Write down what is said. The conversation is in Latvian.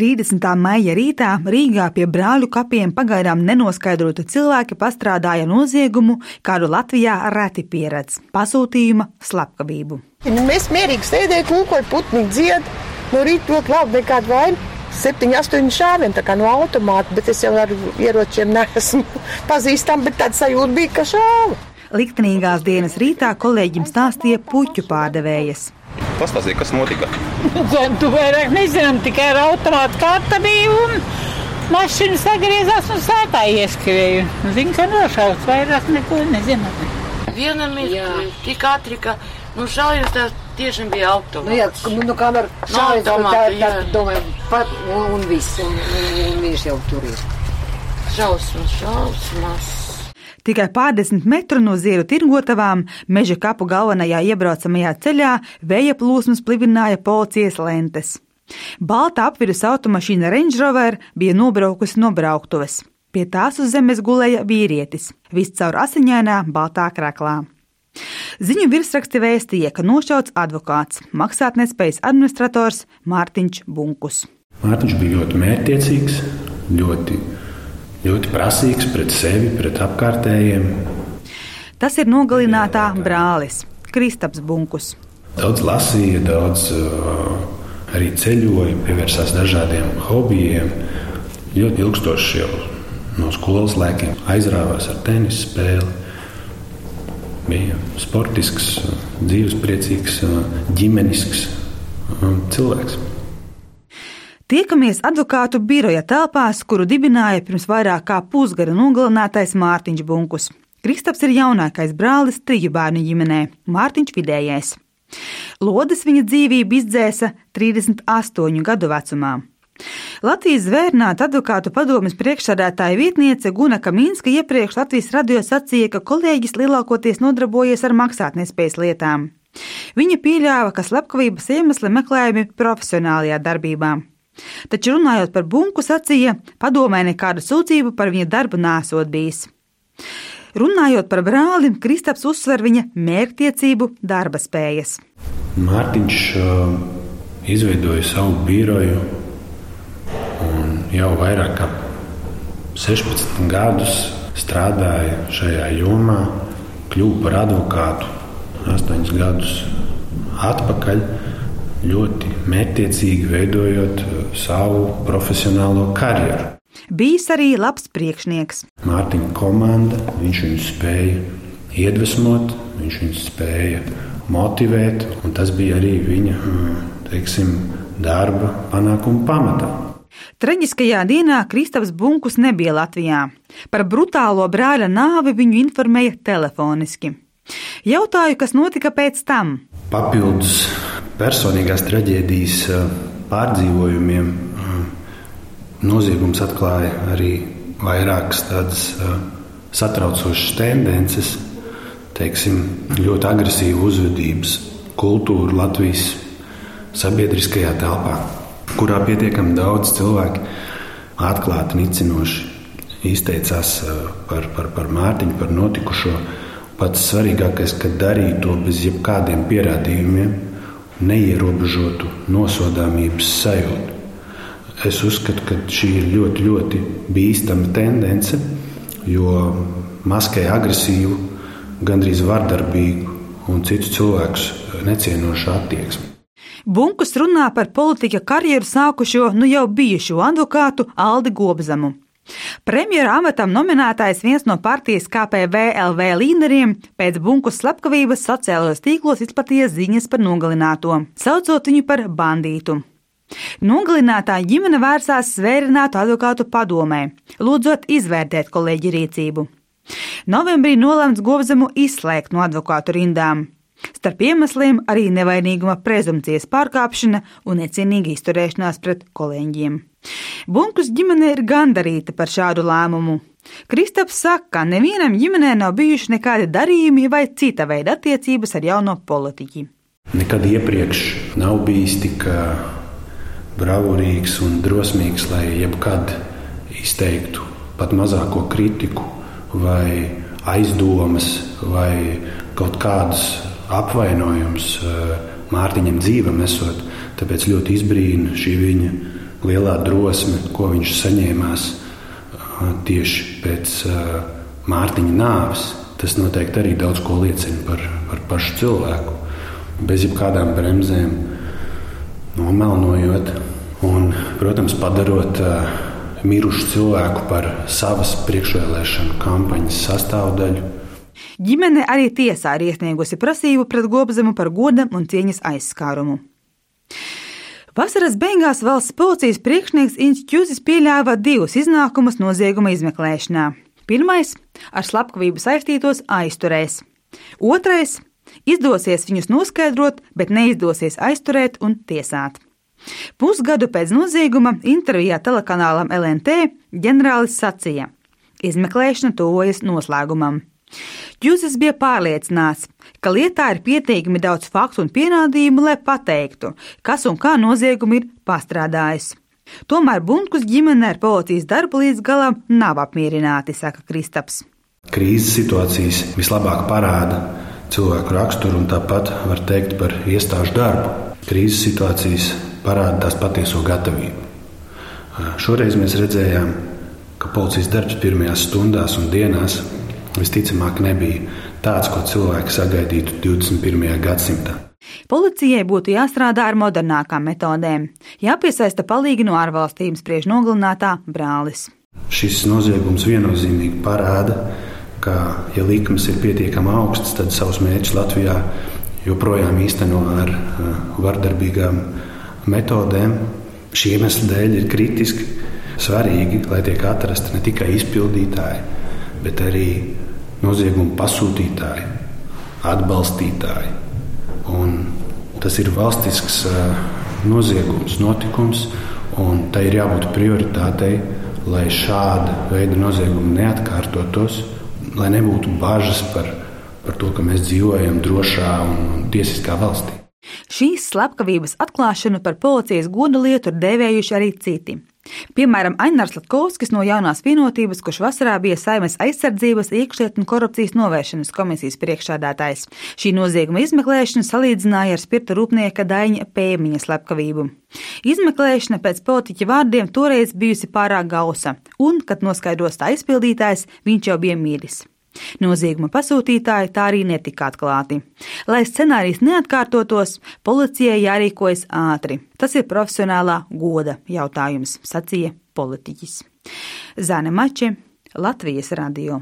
30. maija rītā Rīgā pie brāļu kapiem pagaidām nenoskaidrota cilvēka pastrādāja noziegumu, kādu Latvijā reti pieredz - pasūtījuma slepkavību. Mēs mierīgi sēdējām, kūkoja putni dzied, no rīta to klaudu nekādu vainu. Septiņi, astoņi šāvieni tā kā no automāta, bet es jau ar ieročiem neesmu pazīstama, bet tāds sajūta bija, ka šāva. Liktenīgās dienas rītā kolēģim stāstīja puķu pārdevējas. Pastāstiet, kas notika? Tu vairāk nezinām, tikai ar automātu kārta bija un mašīna sagriezās un sētā ieskrēja. Zinu, ka nošauts vairāk neko nezinām. Vienam ir tik ātri, ka nu, šaujot tā tiešām bija automāts. Nu, jā, nu, nu, kamēr No šāvis, no, tā, tā, jā. domāju, pat, un, un viss, un, un, un viņš jau tur ir. Šausmas, šausmas. Tikai pārdesmit metru no ziedu tirgotavām meža kapu galvenajā iebraucamajā ceļā vēja plūsmas plivināja policijas lentes. Balta apvidus automašīna Range Rover bija nobraukusi no brauktuves. Pie tās uz zemes gulēja vīrietis, viscaur asiņainā baltā krāklā. Ziņu virsraksti vēstīja, ka nošauts advokāts, maksātnespējas administrators Mārtiņš Bunkus. Mārtiņš bija ļoti mērķiecīgs, ļoti, ļoti prasīgs pret sevi, pret apkārtējiem. Tas ir nogalinātā brālis Kristaps Bunkus. Daudz lasīja, daudz uh, arī ceļoja, pievērsās dažādiem hobijiem. Ļoti ilgstoši jau no skolas laikiem aizrāvās ar tenisa spēli. Bija sportisks, dzīvespriecīgs, ģimenisks uh, cilvēks. Tiekamies advokātu biroja telpās, kuru dibināja pirms vairāk kā pusgada nogalinātais Mārtiņš Bunkus. Kristaps ir jaunākais brālis triju bērnu ģimenē, Mārtiņš vidējais. Lodes viņa dzīvību izdzēsa 38 gadu vecumā. Latvijas zvērnāta advokātu padomes priekšsādātāja vietniece Guna Kaminska iepriekš Latvijas radio sacīja, ka kolēģis lielākoties nodarbojies ar maksātnespējas lietām. Viņa pieļāva, ka slepkavības iemesli meklējami profesionālajā darbībā. Taču runājot par bunku, sacīja, padomē nekādu sūdzību par viņa darbu nesot bijis. Runājot par brāli, Kristaps uzsver viņa mērķtiecību, darba spējas. Mārtiņš uh, izveidoja savu biroju jau vairāk kā 16 gadus strādāja šajā jomā, kļuva par advokātu 8 gadus atpakaļ. Ļoti mērķiecīgi veidojot uh, savu profesionālo karjeru. Bijis arī labs priekšnieks. Mārtiņa komanda, viņš viņu spēja iedvesmot, viņš viņu spēja motivēt, un tas bija arī viņa teiksim, darba panākuma pamatā. Traģiskajā dienā Kristaps Bunkus nebija Latvijā. Par brutālo brāļa nāvi viņu informēja telefoniski. Jautāju, kas notika pēc tam. Papildus personīgās traģēdijas eh, pārdzīvojumiem eh, noziegums atklāja arī vairākas tādas eh, satraucošas tendences, teiksim, ļoti agresīvu uzvedības kultūru Latvijas sabiedriskajā telpā, kurā pietiekami daudz cilvēku atklāti nicinoši izteicās par, par, par Mārtiņu, par notikušo. Pats svarīgākais, ka darīja to bez jebkādiem pierādījumiem, neierobežotu nosodāmības sajūtu. Es uzskatu, ka šī ir ļoti, ļoti bīstama tendence, jo maskē agresīvu, gandrīz vardarbīgu un citu cilvēku necienošu attieksmi. Bunkus runā par politika karjeru sākušo nu jau bijušo advokātu Aldi Gobzamu. Premjera amatam nominētais viens no partijas KPVLV līderiem pēc bunkus slepkavības sociālajos tīklos izplatīja ziņas par nogalināto, saucot viņu par bandītu. Nogalinātā ģimene vērsās svērinātu advokātu padomē, lūdzot izvērtēt kolēģi rīcību. Novembrī nolemts Gobzemu izslēgt no advokātu rindām. Starp iemesliem arī nevainīguma prezumcijas pārkāpšana un necienīga izturēšanās pret kolēģiem. Bunkus ģimene ir gandarīta par šādu lēmumu. Kristaps saka, ka nevienam ģimenē nav bijuši nekādi darījumi vai cita veida attiecības ar jauno politiķi. Nekad iepriekš nav bijis tik bravūrīgs un drosmīgs, lai jebkad izteiktu pat mazāko kritiku, vai aizdomas, vai kaut kādus apvainojumus Mārtiņam dzīvam esot. Tāpēc ļoti izbrīna šī viņa lielā drosme, ko viņš saņēmās tieši pēc Mārtiņa nāves, tas noteikti arī daudz ko liecina par, par pašu cilvēku. Bez jebkādām bremzēm, nomelnojot un, protams, padarot mirušu cilvēku par savas priekšvēlēšanu kampaņas sastāvdaļu. Ģimene arī tiesā ir iesniegusi prasību pret Gobzemu par goda un cieņas aizskārumu. Vasaras beigās valsts policijas priekšnieks Inčusis pieļāva divus iznākumus nozieguma izmeklēšanā. Pirmais - ar slepkavību saistītos aizturēs. Otrais - izdosies viņus noskaidrot, bet neizdosies aizturēt un tiesāt. Pusgadu pēc nozieguma intervijā telekanālam LNT ģenerālis sacīja: Izmeklēšana tuvojas noslēgumam. Jūzis bija pārliecināts, ka lietā ir pietiekami daudz faktu un pierādījumu, lai pateiktu, kas un kā noziegumu ir pastrādājis. Tomēr Bunkus ģimene ar policijas darbu līdz galam nav apmierināti, saka Kristaps. Krīzes situācijas vislabāk parāda cilvēku raksturu un tāpat var teikt par iestāžu darbu. Krīzes situācijas parāda tās patieso gatavību. Šoreiz mēs redzējām, ka policijas darbs pirmajās stundās un dienās visticamāk nebija tāds, ko cilvēki sagaidītu 21. gadsimtā. Policijai būtu jāstrādā ar modernākām metodēm, jāpiesaista palīgi no ārvalstīm, spriež nogalinātā brālis. Šis noziegums viennozīmīgi parāda, ka, ja likums ir pietiekami augsts, tad savus mērķus Latvijā joprojām īsteno ar vardarbīgām metodēm. Šī iemesla dēļ ir kritiski svarīgi, lai tiek atrasti ne tikai izpildītāji, bet arī noziegumu pasūtītāji, atbalstītāji. Un tas ir valstisks noziegums, notikums, un tai ir jābūt prioritātei, lai šāda veida noziegumi neatkārtotos, lai nebūtu bažas par, par to, ka mēs dzīvojam drošā un tiesiskā valstī. Šīs slepkavības atklāšanu par policijas godu lietu ir dēvējuši arī citi. Piemēram, Ainars Latkovskis no jaunās vienotības, kurš vasarā bija Saimas aizsardzības, iekšlietu un korupcijas novēršanas komisijas priekšsādātājs. Šī nozieguma izmeklēšana salīdzināja ar spirta rūpnieka Daņa Pēmiņa slepkavību. Izmeklēšana pēc politiķa vārdiem toreiz bijusi pārāk gausa, un, kad noskaidros tā izpildītājs, viņš jau bija miris. Nozieguma pasūtītāji tā arī netika atklāti. Lai scenārijs neatkārtotos, policijai jārīkojas ātri. Tas ir profesionālā goda jautājums, sacīja politiķis. Zane Mače, Latvijas radio.